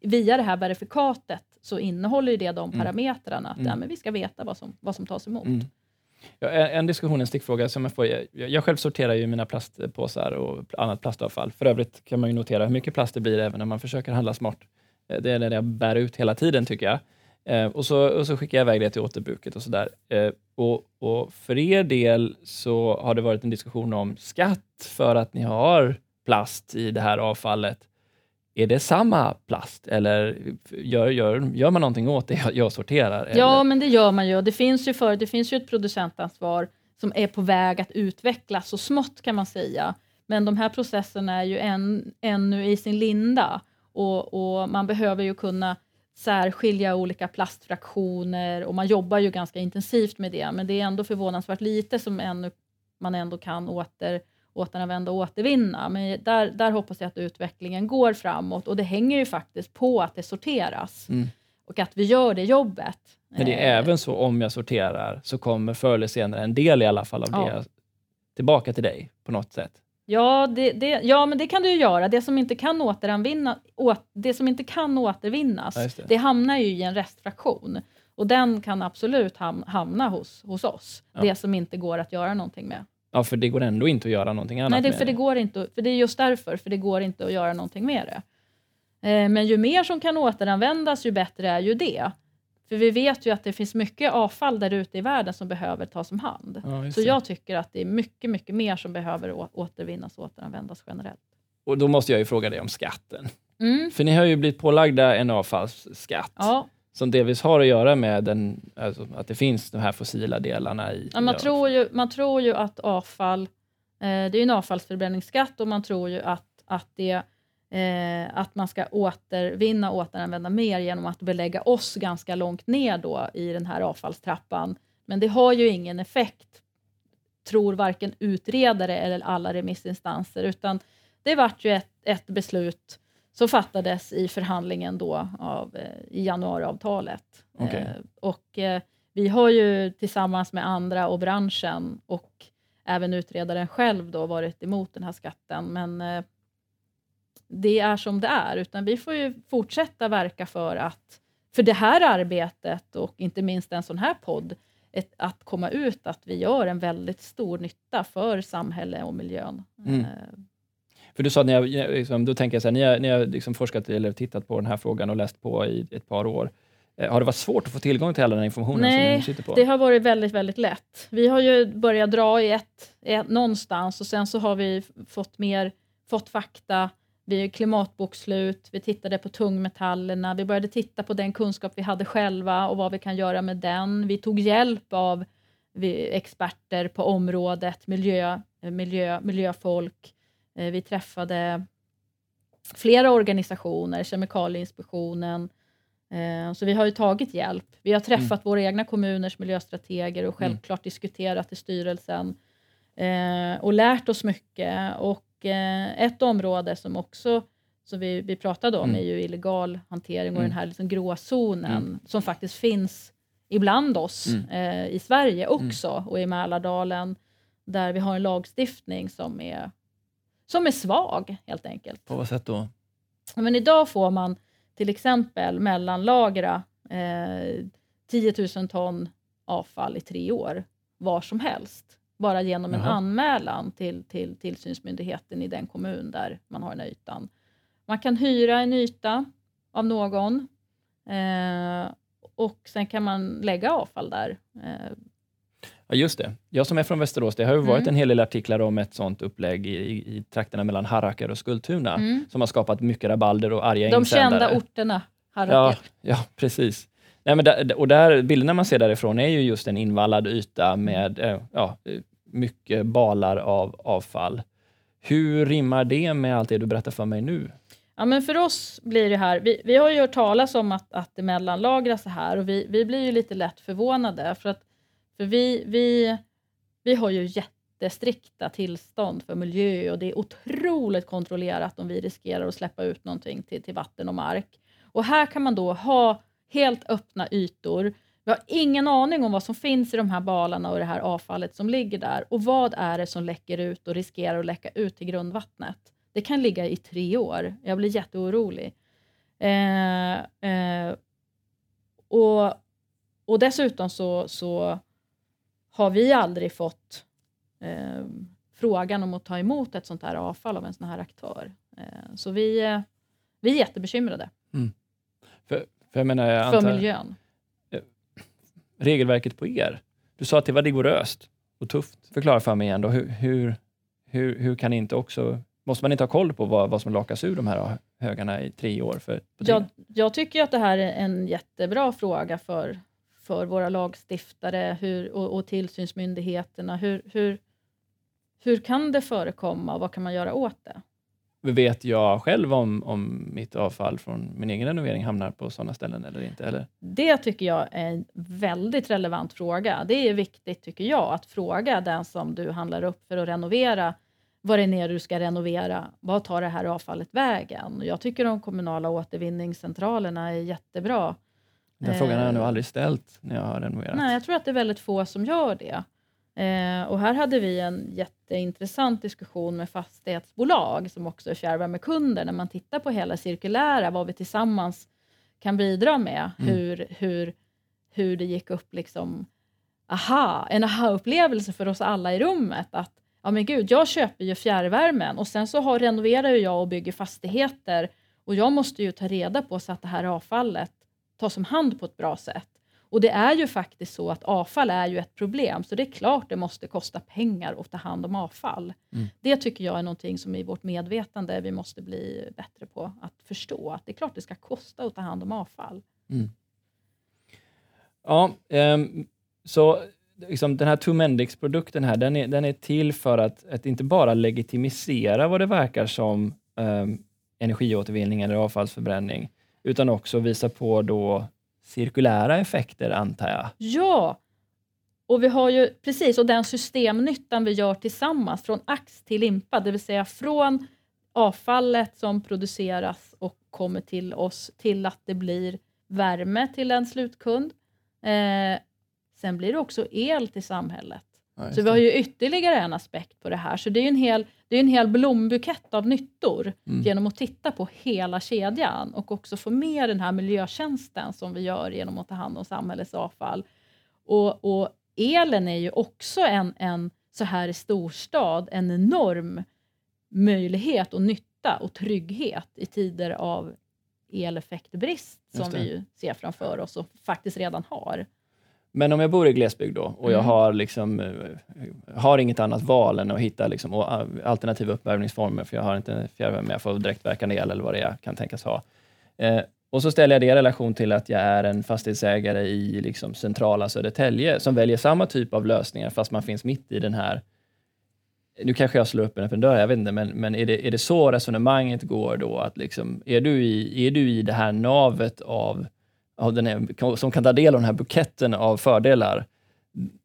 via det här verifikatet så innehåller det de mm. parametrarna att mm. ja, men vi ska veta vad som, vad som tas emot. Mm. Ja, en diskussion, en stickfråga som jag får. Jag, jag själv sorterar ju mina plastpåsar och annat plastavfall. För övrigt kan man ju notera hur mycket plast det blir även när man försöker handla smart. Eh, det är det jag bär ut hela tiden tycker jag. Eh, och, så, och så skickar jag iväg det till återbruket och sådär. Eh, och, och för er del så har det varit en diskussion om skatt för att ni har plast i det här avfallet. Är det samma plast eller gör, gör, gör man någonting åt det jag sorterar? Eller? Ja, men det gör man ju. Det finns ju, för, det finns ju ett producentansvar som är på väg att utvecklas så smått kan man säga. Men de här processerna är ju än, ännu i sin linda och, och man behöver ju kunna särskilja olika plastfraktioner och man jobbar ju ganska intensivt med det, men det är ändå förvånansvärt lite som ännu, man ändå kan åter, återanvända och återvinna. Men där, där hoppas jag att utvecklingen går framåt och det hänger ju faktiskt på att det sorteras mm. och att vi gör det jobbet. Men det är eh. även så om jag sorterar så kommer förr eller senare en del i alla fall av ja. det tillbaka till dig på något sätt. Ja, det, det, ja, men det kan du ju göra. Det som inte kan, återanvinna, å, det som inte kan återvinnas, ja, det. det. hamnar ju i en restfraktion. Och den kan absolut ham, hamna hos, hos oss. Ja. Det som inte går att göra någonting med. Ja, för det går ändå inte att göra någonting annat Nej, det, med för det. Går inte, för det är just därför, för det går inte att göra någonting med det. Eh, men ju mer som kan återanvändas, ju bättre är ju det. För vi vet ju att det finns mycket avfall där ute i världen som behöver tas om hand. Ja, så jag tycker att det är mycket, mycket mer som behöver återvinnas och återanvändas generellt. Och då måste jag ju fråga dig om skatten. Mm. För ni har ju blivit pålagda en avfallsskatt. Ja. Som delvis har att göra med den, alltså att det finns de här fossila delarna i... Ja, man, tror ju, man tror ju att avfall, eh, det är ju en avfallsförbränningsskatt och man tror ju att, att det eh, att man ska återvinna och återanvända mer genom att belägga oss ganska långt ner då i den här avfallstrappan. Men det har ju ingen effekt, tror varken utredare eller alla remissinstanser, utan det vart ju ett, ett beslut som fattades i förhandlingen då av, eh, i januariavtalet. Okay. Eh, och eh, vi har ju tillsammans med andra och branschen och även utredaren själv då varit emot den här skatten, men eh, det är som det är, utan vi får ju fortsätta verka för att för det här arbetet och inte minst en sån här podd, ett, att komma ut att vi gör en väldigt stor nytta för samhälle och miljön. Mm. Eh. För du sa ni har, liksom, då tänker jag så här, ni har, ni har liksom forskat eller tittat på den här frågan och läst på i ett par år. Eh, har det varit svårt att få tillgång till all den informationen Nej, som ni sitter på? det har varit väldigt, väldigt lätt. Vi har ju börjat dra i ett, ett någonstans och sen så har vi fått mer, fått fakta, vi klimatbokslut, vi tittade på tungmetallerna, vi började titta på den kunskap vi hade själva och vad vi kan göra med den. Vi tog hjälp av experter på området, miljö, miljö, miljöfolk. Eh, vi träffade flera organisationer, Kemikalieinspektionen, eh, så vi har ju tagit hjälp. Vi har träffat mm. våra egna kommuners miljöstrateger och mm. självklart mm. diskuterat i styrelsen eh, och lärt oss mycket. Och ett område som också som vi, vi pratade om mm. är ju illegal hantering och mm. den här liksom gråzonen mm. som faktiskt finns ibland oss mm. eh, i Sverige mm. också och i Mälardalen där vi har en lagstiftning som är, som är svag helt enkelt. På vad sätt då? Men idag får man till exempel mellanlagra eh, 10 000 ton avfall i tre år var som helst. Bara genom Jaha. en anmälan till, till tillsynsmyndigheten i den kommun där man har den här ytan. Man kan hyra en yta av någon eh, och sen kan man lägga avfall där. Eh. Ja, just det. Jag som är från Västerås, det har ju varit mm. en hel del artiklar om ett sånt upplägg i, i, i trakterna mellan Haraker och Skultuna, mm. som har skapat mycket rabalder och arga De insändare. kända orterna, Haraker. Ja, ja precis. Nej, men där, och där, bilderna man ser därifrån är ju just en invallad yta med eh, ja, mycket balar av avfall. Hur rimmar det med allt det du berättar för mig nu? Ja, men för oss blir det här, vi, vi har ju hört talas om att, att det mellanlagras så här och vi, vi blir ju lite lätt förvånade för att för vi, vi, vi har ju jättestrikta tillstånd för miljö och det är otroligt kontrollerat om vi riskerar att släppa ut någonting till, till vatten och mark. Och här kan man då ha helt öppna ytor. Vi har ingen aning om vad som finns i de här balarna och det här avfallet som ligger där och vad är det som läcker ut och riskerar att läcka ut till grundvattnet. Det kan ligga i tre år. Jag blir jätteorolig. Eh, eh, och, och dessutom så, så har vi aldrig fått eh, frågan om att ta emot ett sånt här avfall av en sån här aktör. Eh, så vi, eh, vi är jättebekymrade. Mm. För, för, menar, jag för antar, miljön. Regelverket på er. Du sa att det var rigoröst och tufft. Förklara för mig igen då, hur, hur, hur, hur kan inte också Måste man inte ha koll på vad, vad som lakas ur de här högarna i tre år? För, jag, jag, tycker att det här är en jättebra fråga för, för våra lagstiftare hur, och, och tillsynsmyndigheterna. Hur, hur, hur kan det förekomma och vad kan man göra åt det? Vet jag själv om, om mitt avfall från min egen renovering hamnar på sådana ställen eller inte? Eller? Det tycker jag är en väldigt relevant fråga. Det är viktigt, tycker jag, att fråga den som du handlar upp för att renovera vad det är du ska renovera. Vad tar det här avfallet vägen? Jag tycker de kommunala återvinningscentralerna är jättebra. Den frågan har jag nog eh, aldrig ställt när jag har renoverat. Nej, jag tror att det är väldigt få som gör det. Eh, och här hade vi en jätteintressant diskussion med fastighetsbolag som också är fjärrvärmekunder när man tittar på hela cirkulära, vad vi tillsammans kan bidra med. Mm. Hur, hur, hur det gick upp liksom, aha, en aha-upplevelse för oss alla i rummet. Att ja men gud, jag köper ju fjärrvärmen och sen så har, renoverar jag och bygger fastigheter och jag måste ju ta reda på så att det här avfallet tas om hand på ett bra sätt. Och det är ju faktiskt så att avfall är ju ett problem, så det är klart det måste kosta pengar att ta hand om avfall. Mm. Det tycker jag är någonting som i vårt medvetande vi måste bli bättre på att förstå, att det är klart det ska kosta att ta hand om avfall. Mm. Ja, um, så liksom, den här Tumendix-produkten här, den är, den är till för att, att inte bara legitimisera vad det verkar som um, energiåtervinning eller avfallsförbränning, utan också visa på då cirkulära effekter, antar jag? Ja, och vi har ju precis, och den systemnyttan vi gör tillsammans från ax till limpa, det vill säga från avfallet som produceras och kommer till oss till att det blir värme till en slutkund. Eh, Sen blir det också el till samhället. Ja, så vi har ju ytterligare en aspekt på det här. Så det är en hel, det är en hel blombukett av nyttor mm. genom att titta på hela kedjan och också få med den här miljötjänsten som vi gör genom att ta hand om samhällets avfall. Och, och elen är ju också en, en, så här i storstad, en enorm möjlighet och nytta och trygghet i tider av eleffektbrist som vi ser framför oss och faktiskt redan har. Men om jag bor i glesbygd då och jag Mm. har, liksom, eh, har inget annat val än att hitta liksom, eh, alternativa uppvärmningsformer, för jag har inte fjärrvärme, jag får direktverkande el eller vad det är jag kan tänkas ha. Eh, och så ställer jag det i relation till att jag är en fastighetsägare i liksom, centrala Södertälje som väljer samma typ av lösningar fast man finns mitt i den här nu kanske jag slår upp en öppen dörr, jag vet inte, men, men är, det, är det så resonemanget går då? Att liksom, är, du i, är du i det här navet av, av den här, som kan ta del av den här buketten av fördelar,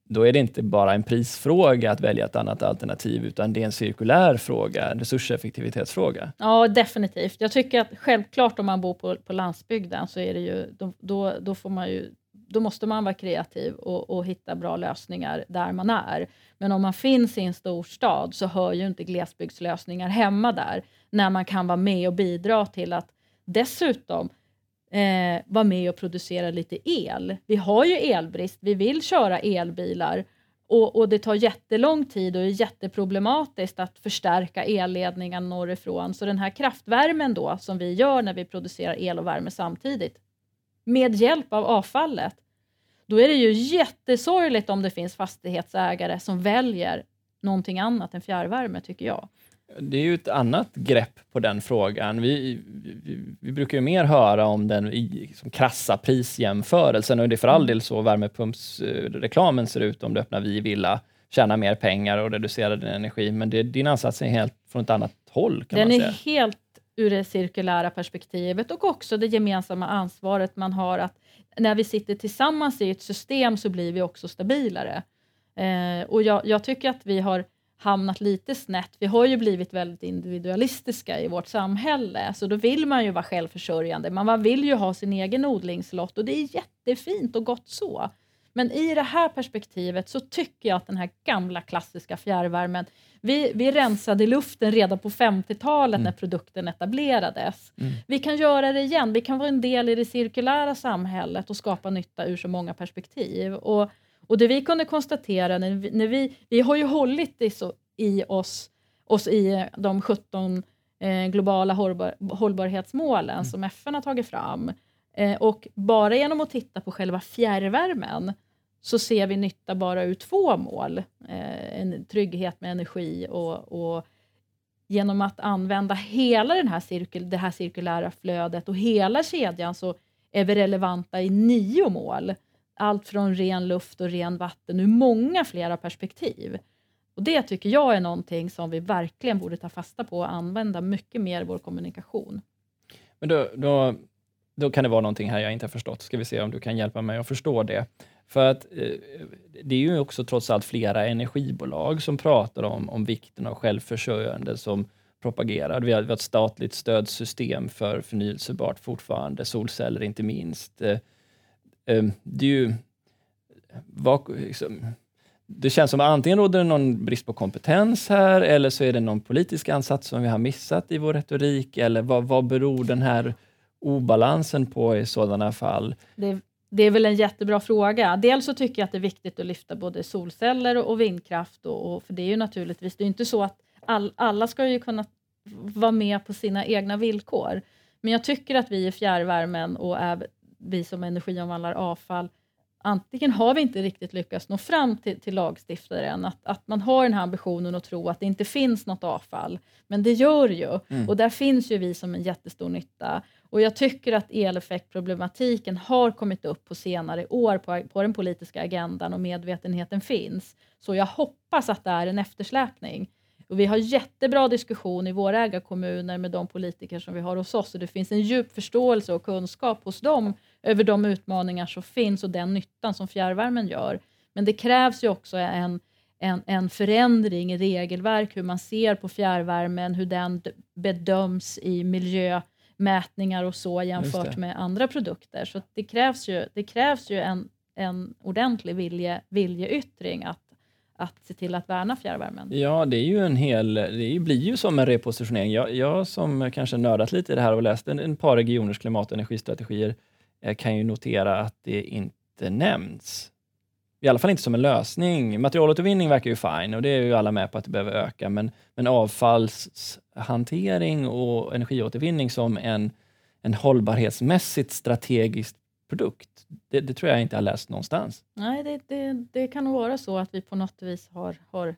då är det inte bara en prisfråga att välja ett annat alternativ, utan det är en cirkulär fråga, en resurseffektivitetsfråga. Ja, definitivt. Jag tycker att självklart om man bor på, på landsbygden så är det ju, då, då, då får man ju då måste man vara kreativ och, och, hitta bra lösningar där man är. Men om man finns i en storstad så hör ju inte glesbygdslösningar hemma där, när man kan vara med och bidra till att dessutom eh, vara med och producera lite el. Vi har ju elbrist, vi vill köra elbilar och, och det tar jättelång tid och är jätteproblematiskt att förstärka elledningar norrifrån. Så den här kraftvärmen då som vi gör när vi producerar el och värme samtidigt med hjälp av avfallet, då är det ju jättesorgligt om det finns fastighetsägare som väljer någonting annat än fjärrvärme, tycker jag. Det är ju ett annat grepp på den frågan. Vi, vi, vi brukar ju mer höra om den liksom, krassa prisjämförelsen och det är för all del så värmepumpsreklamen ser ut om du öppnar Vi Villa, tjänar mer pengar och reducerar din energi, men det, din ansats är helt från ett annat håll. Kan den man är säga. helt ur det cirkulära perspektivet och också det gemensamma ansvaret man har att när vi sitter tillsammans i ett system så blir vi också stabilare. Eh, och jag, jag, tycker att vi har hamnat lite snett. Vi har ju blivit väldigt individualistiska i vårt samhälle, så då vill man ju vara självförsörjande. Man vill ju ha sin egen odlingslott och det är jättefint och gott så. Men i det här perspektivet så tycker jag att den här gamla klassiska fjärrvärmen, vi, vi rensade luften redan på 50-talet mm. när produkten etablerades. Mm. Vi kan göra det igen, vi kan vara en del i det cirkulära samhället och skapa nytta ur så många perspektiv. Och, och det vi kunde konstatera när vi, när vi, vi har ju hållit det så i oss, oss i de 17 eh, globala hållbar, hållbarhetsmålen mm. som FN har tagit fram. Eh, och bara genom att titta på själva fjärrvärmen så ser vi nytta bara ur två mål. Eh, en trygghet med energi och, och, genom att använda hela den här cirkul, det här cirkulära flödet och hela kedjan så är vi relevanta i nio mål. Allt från ren luft och ren vatten ur många flera perspektiv. Och Det tycker jag är någonting som vi verkligen borde ta fasta på och använda mycket mer i vår kommunikation. Men då, då, då kan det vara någonting här jag inte har förstått. Ska vi se om du kan hjälpa mig att förstå det. För att eh, det är ju också trots allt flera energibolag som pratar om, om vikten av självförsörjande som propagerar. Vi har, vi har ett statligt stödsystem för förnyelsebart fortfarande, solceller inte minst. Eh, Eh, det är ju... Vad, liksom, det känns som att antingen råder det någon brist på kompetens här, eller så är det någon politisk ansats som vi har missat i vår retorik, eller vad, vad beror den här obalansen på i sådana fall? Det, det är väl en jättebra fråga. Dels så tycker jag att det är viktigt att lyfta både solceller och vindkraft, och, och för det är ju naturligtvis, det är inte så att all, alla ska ju kunna vara med på sina egna villkor. Men jag tycker att vi i fjärrvärmen och vi som energiomvandlar avfall, antingen har vi inte riktigt lyckats nå fram till, till lagstiftaren, att, att man har den här ambitionen att tro att det inte finns något avfall, men det gör ju. Mm. Och där finns ju vi som en jättestor nytta. Och jag tycker att eleffektproblematiken har kommit upp på senare år på, på den politiska agendan och medvetenheten finns. Så jag hoppas att det är en eftersläpning. Och vi har jättebra diskussion i våra ägarkommuner med de politiker som vi har hos oss och det finns en djup förståelse och kunskap hos dem över de utmaningar som finns och den nyttan som fjärrvärmen gör. Men det krävs ju också en, en, en förändring i regelverk, hur man ser på fjärrvärmen, hur den bedöms i miljömätningar och så jämfört med andra produkter. Så det krävs ju, det krävs ju en, en ordentlig vilje, viljeyttring att att se till att värna fjärrvärmen. Ja, det är ju en hel, det blir ju som en repositionering. Jag, jag som kanske nördat lite i det här och läst en, en par regioners klimat och energistrategier eh, kan ju notera att det inte nämns. i alla fall inte som en lösning. Materialåtervinning verkar ju fine och det är ju alla med på att det behöver öka, men, men avfallshantering och energiåtervinning som en, en hållbarhetsmässigt strategiskt produkt, det, det, tror jag inte jag har läst någonstans. Nej, det, det, det kan nog vara så att vi på något vis har, har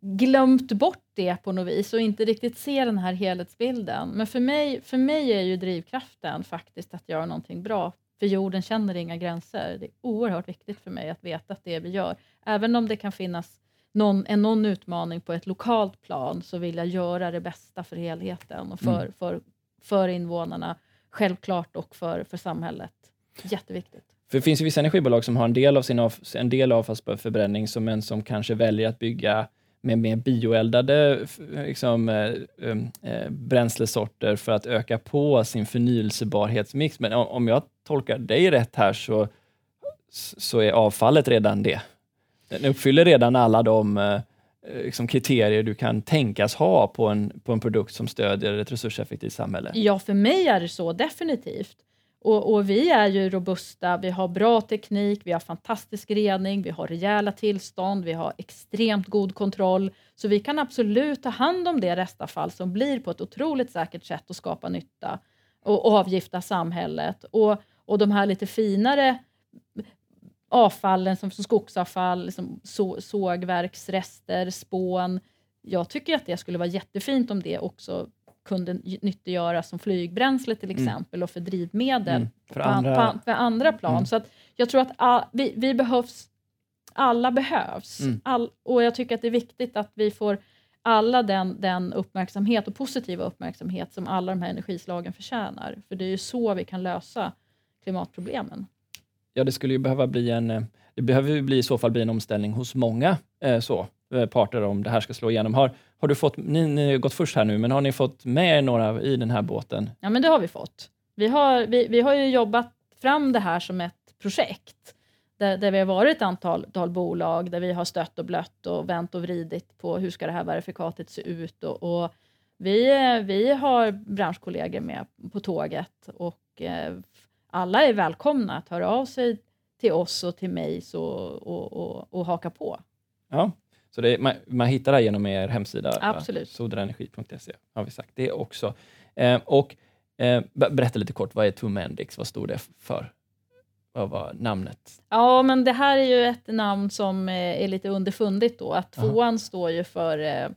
glömt bort det på något vis och inte riktigt ser den här helhetsbilden. Men för mig, för mig är ju drivkraften faktiskt att göra någonting bra för jorden känner inga gränser. Det är oerhört viktigt för mig att veta att det vi gör, även om det kan finnas någon, en någon utmaning på ett lokalt plan, så vill jag göra det bästa för helheten och för, mm. för, för invånarna, självklart, och för, för samhället. Jätteviktigt. För det finns ju vissa energibolag som har en del av sin av, en del avfallsförbränning som en som kanske väljer att bygga med mer bioeldade liksom, eh, um, eh, bränslesorter för att öka på sin förnyelsebarhetsmix. Men om jag tolkar dig rätt här så, så är avfallet redan det. Den uppfyller redan alla de eh, Eh, liksom, kriterier du kan tänkas ha på en, på en produkt som stödjer ett resurseffektivt samhälle. Ja, för mig är det så definitivt. Och, och, vi är ju robusta, vi har bra teknik, vi har fantastisk rening, vi har rejäla tillstånd, vi har extremt god kontroll. Så vi kan absolut ta hand om det restavfall som blir på ett otroligt säkert sätt och skapa nytta och avgifta samhället. Och, och de här lite finare avfallen som, som skogsavfall, liksom så, sågverksrester, spån. Jag tycker att det skulle vara jättefint om det också kunde nyttiggöras som flygbränsle till mm. exempel mm. och för drivmedel mm. för, andra... På, för andra plan. Mm. Så att jag tror att all, vi, vi, behövs, alla behövs. Mm. All, och jag tycker att det är viktigt att vi får alla den, den uppmärksamhet och positiva uppmärksamhet som alla de här energislagen förtjänar. För det är ju så vi kan lösa klimatproblemen. Ja, det skulle ju behöva bli en eh, det behöver ju bli, i så fall bli en omställning hos många eh, så, eh, parter om det här ska slå igenom. Har, har du fått, ni, ni har gått först här nu, men har ni fått med er några i den här båten? Ja, men det har vi fått. Vi har, vi, vi har ju jobbat fram det här som ett projekt där, där vi har varit ett antal, antal bolag där vi har stött och blött och vänt och vridit på hur ska det här verifikatet se ut och, och vi, eh, vi har branschkollegor med på tåget och eh, alla är välkomna att höra av sig till oss och till mig så, och, och, och haka på. Ja, så det, man, man hittar det genom er hemsida, Absolut. har vi sagt det också. Eh, och eh, Berätta lite kort, vad är Tumendix? Vad står det för? Vad var namnet? Ja, men det här är ju ett namn som eh, är lite underfundigt då. Att tvåan Aha. står ju för eh,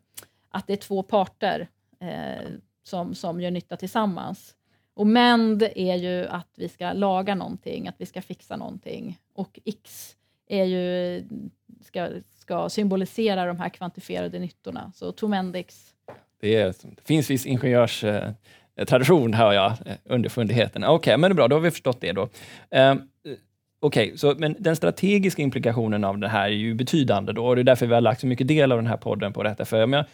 att det är två parter eh, som, som gör nytta tillsammans. Och MEND är ju att vi ska laga någonting, att vi ska fixa någonting. Och X är ju, ska, ska symbolisera de här kvantifierade nyttorna. Så Tomendix. Det, är, det finns viss ingenjörstradition, eh, hör jag, eh, underfundigheten. Okej, okay, men det är bra, då har vi förstått det då. Um, Okej, okay, men den strategiska implikationen av det här är ju betydande då, och det är därför vi har lagt så mycket del av den här podden på detta. För jag,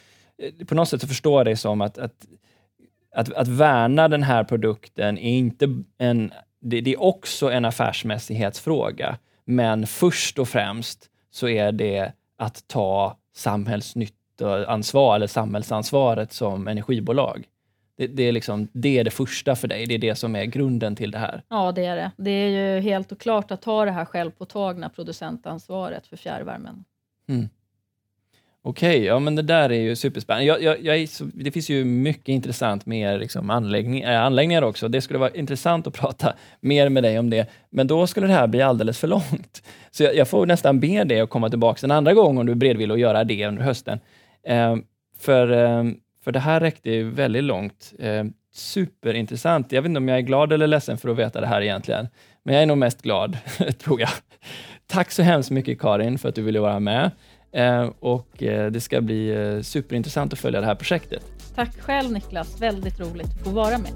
på något sätt så förstår jag det som att, att att, att värna den här produkten är inte en... Det, det är också en affärsmässighetsfråga, men först och främst så är det att ta samhällsnyttoansvar eller samhällsansvaret som energibolag. Det, det, är liksom, det är det första för dig, det är det som är grunden till det här. Ja, det är det. Det är ju helt och klart att ta det här självpåtagna producentansvaret för fjärrvärmen. Mm. Okej, okay, ja men det där är ju superspännande. Jag, jag, jag så, det finns ju mycket intressant med liksom anläggning, äh, anläggningar också. Det skulle vara intressant att prata mer med dig om det, men då skulle det här bli alldeles för långt. Så jag, jag får nästan be dig att komma tillbaka en andra gång om du är beredvillig att göra det under hösten. Eh, för, eh, för det här räckte ju väldigt långt. Eh, superintressant. Jag vet inte om jag är glad eller ledsen för att veta det här egentligen, men jag är nog mest glad, tror jag. Tack så hemskt mycket Karin för att du ville vara med. Eh, och eh, det ska bli eh, superintressant att följa det här projektet. Tack själv Niklas, väldigt roligt att få vara med.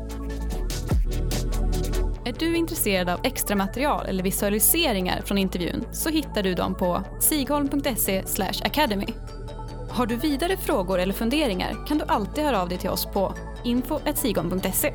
Är du intresserad av extra material eller visualiseringar från intervjun så hittar du dem på sigholm.se academy. Har du vidare frågor eller funderingar kan du alltid höra av dig till oss på info.sigholm.se.